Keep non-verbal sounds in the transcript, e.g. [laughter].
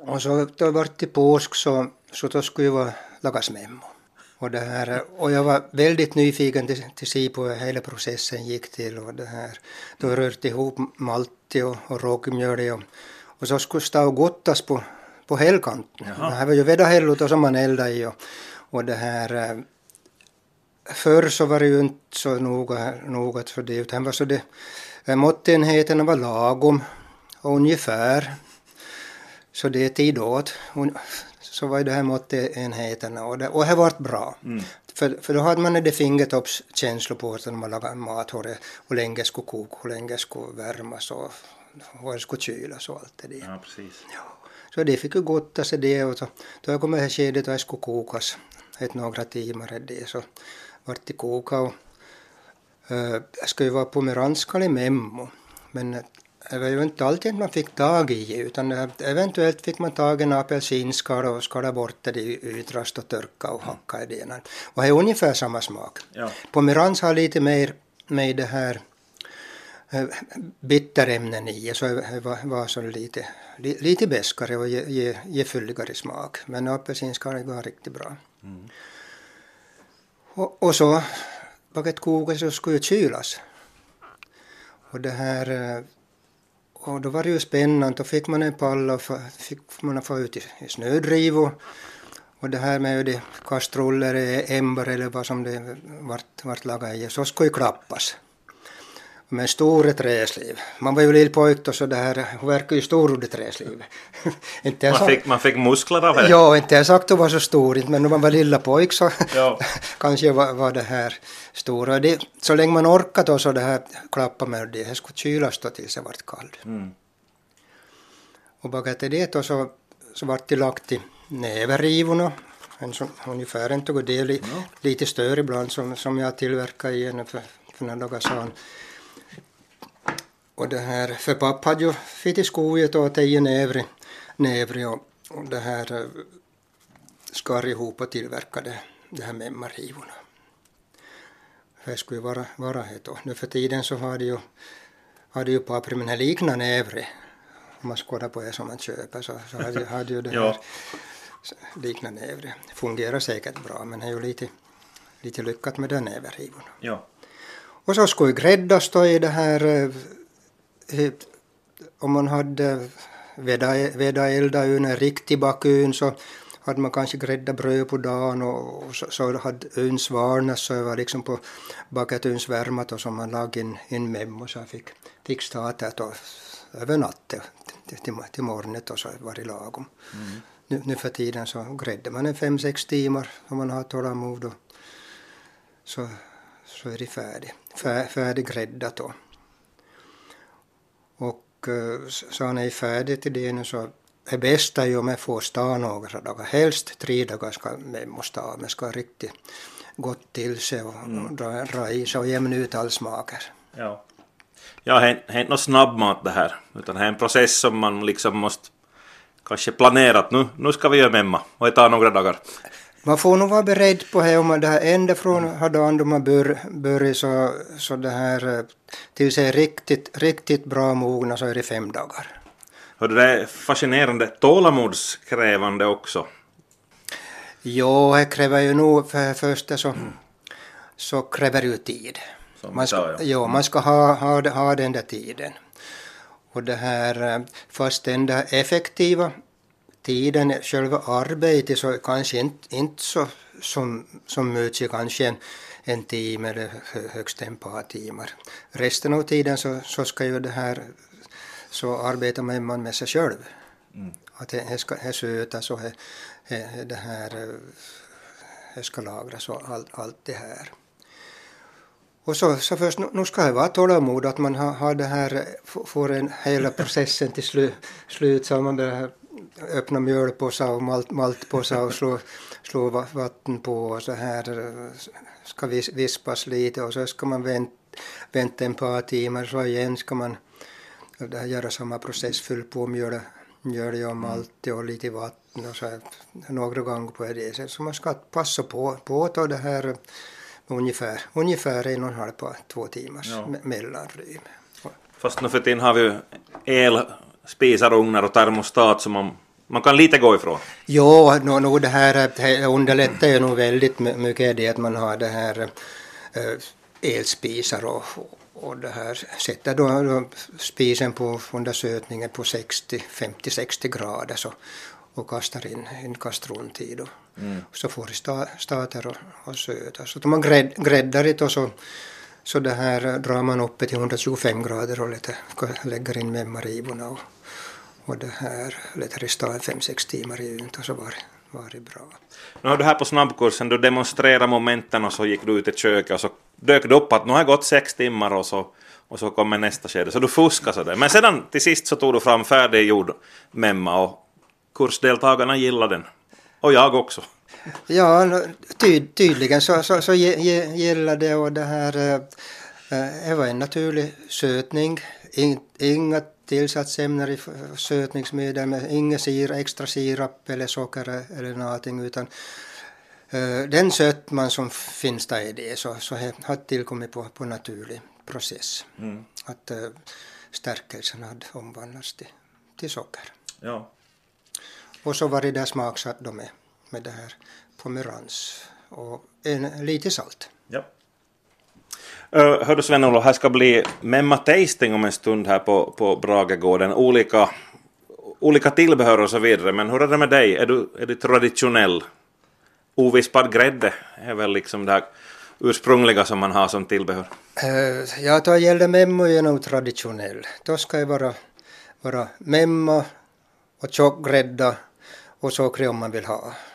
Och så då var det påsk så, så då skulle jag lagas memmo. Och, det här, och jag var väldigt nyfiken till, till se på hur hela processen gick till. Och det här, då rörde ihop malti och, och rågmjöl och, och så skulle stå och gottas på, på hällkanten. Det här var ju vedahällut som man eldade i. Och, och det här, eh, förr så var det ju inte så noga, noga för det, utan var så det, eh, måttenheterna var lagom och ungefär. Så det är tid åt så var det här måttenheterna och det, och det varit bra. Mm. För, för då hade man det fingertoppskänsla på när man lagade mat, hur, det, hur länge skulle koka, hur länge skulle värmas och hur det skulle kylas och allt det där. Ja, precis. Ja. Så det fick ju gotta sig det och så, då kom det här skedet då det skulle kokas ett några timmar det så vart det koka och uh, jag skulle ju vara pomeranskal i memmo men det var ju inte alltid man fick tag i utan eventuellt fick man tag i en apelsinskal och skala bort det i utrast och törka och hacka i det. Och det är ungefär samma smak. Ja. Pomerans har lite mer med det här eh, bitterämnen i, så det var, var så lite, lite beskare och ge, ge, ge fylligare smak. Men apelsinskal var riktigt bra. Mm. Och, och så, baguette kokas så skulle ju kylas. Och det här eh, och då var det ju spännande, då fick man en pall och fick man få ut i, i snödriv och, och det här med de kastruller, e- ämbar eller vad som det vart, vart lagat i, så skulle ju klappas. Med stora träsliv. Man var ju lill pojk då så det här, hon verkar ju stor under träslivet. [laughs] man, fick, man fick muskler av det? Ja, inte jag sagt att hon var så stor, men när man var lilla pojk så [laughs] kanske var, var det här stora. Det, så länge man orkade då så det här klappa med det, det skulle kylas då tills det vart kallt. Mm. Och bakom det då så, så vart det lagt i näverrivorna, en som, ungefär en tog del, i, mm. lite större ibland som, som jag tillverkade i en för, för några dagar sedan. Och det här, för pappa hade ju fitt i skoget och tio nävre, nävre och, och det här eh, skar ihop och tillverkade det här memmarrivorna. Det skulle vara, vara det då. Nu för tiden så har det ju, har det ju papper med liknande nävre. Om man skådar på det som man köper så, så har, det, har det ju det [laughs] här liknande nävre. Fungerar säkert bra men det är ju lite, lite lyckat med den näverrivorna. Ja. Och så skulle grädda stå i det här eh, om man hade vedaeldat ur en riktig bakun så hade man kanske gräddat bröd på dagen och så, så hade ön svalnat så var liksom på baket öns värmat och så man lagade in, in mem så jag fick, fick startat och över natten till, till, till morgonen och så var det lagom. Mm. Nu, nu för tiden så gräddar man en fem, sex timmar om man har tålamod och så, så är det färdigt. Fär, färdiggräddat då. Och eh, så han är färdig till det nu så det bästa är ju om jag får stå några dagar. Helst tre dagar ska jag måste ha, men ska riktigt gott till sig och, mm. dra, dra i sig och jämna ut all smaker. Ja. Ja, det är inte någon snabbmat det här, utan det är en process som man liksom måste kanske planera att nu, nu ska vi göra memma och det tar några dagar. Man får nog vara beredd på det om det här ända från dagen då man bör, börjar så, så det här tills det är riktigt, riktigt bra mogna så är det fem dagar. Hör det är fascinerande tålamodskrävande också. Jo, det kräver ju nog för det första så, så kräver ju tid. man ska, ja. jo, man ska ha, ha, ha den där tiden. Och det här, fast den där effektiva tiden, själva arbetet, så kanske inte, inte så som, som mycket, kanske en, en timme eller högst ett par timmar. Resten av tiden så, så ska ju det här, så arbetar man med sig själv. Mm. Att det, ska det skötas och det, det här, det ska lagras och allt, allt det här. Och så, så först, nu ska det vara tålamod att man har, har det här, får en hela processen till slu, slut så man börjar öppna mjölpåsar och malt, maltpåsar och slå, slå vatten på och så här ska vis, vispas lite och så ska man vänta, vänta en par timmar så igen ska man göra samma process, fyll på mjöl, mjöl och malt och lite vatten och så här, några gånger på det sättet. Så man ska passa på, på ta det här ungefär, ungefär en och en halv, två timmars ja. mellanrum. Fast nu för tiden har vi ju el spisarugnar och termostat så man man kan lite gå ifrån? Jo, no, no, det här det underlättar ju nog väldigt mycket det att man har det här äh, elspisar och, och det här sätter då, då spisen på undersötningen på 60, 50-60 grader så, och kastar in en kastruntid och mm. så får det stater och, och söta. Så om man grädd, gräddar det och så, så det här drar man upp till 125 grader och lite, lägger in memmariborna och, och det här lite det stå 5-6 timmar i och så var varit bra. Nu har du här på snabbkursen, du demonstrerade momenten och så gick du ut i köket och så dök det upp att nu har det gått sex timmar och så, och så kommer nästa skede. Så du fuskade sådär. Men sedan till sist så tog du fram färdiggjord memma och kursdeltagarna gillade den. Och jag också. Ja, ty tydligen så, så, så gillade det och det här äh, det var en naturlig sötning. In, inga tillsatsämnen i sötningsmedel, med ingen sir, extra sirap eller socker eller någonting utan uh, den sötman som finns där i det så, så har tillkommit på, på naturlig process. Mm. Att uh, stärkelsen hade omvandlats till, till socker. Ja. Och så var det där smaksatt då med, med det här pomerans och en, lite salt. Ja. Uh, hör du Sven-Olof, här ska bli memma tasting om en stund här på, på Bragegården. Olika, olika tillbehör och så vidare. Men hur är det med dig? Är du, är du traditionell? Ovispad grädde är väl liksom det här ursprungliga som man har som tillbehör? Uh, ja, då gäller memmo är nog traditionell. Då ska det vara, vara memma och tjock grädda och socker om man vill ha.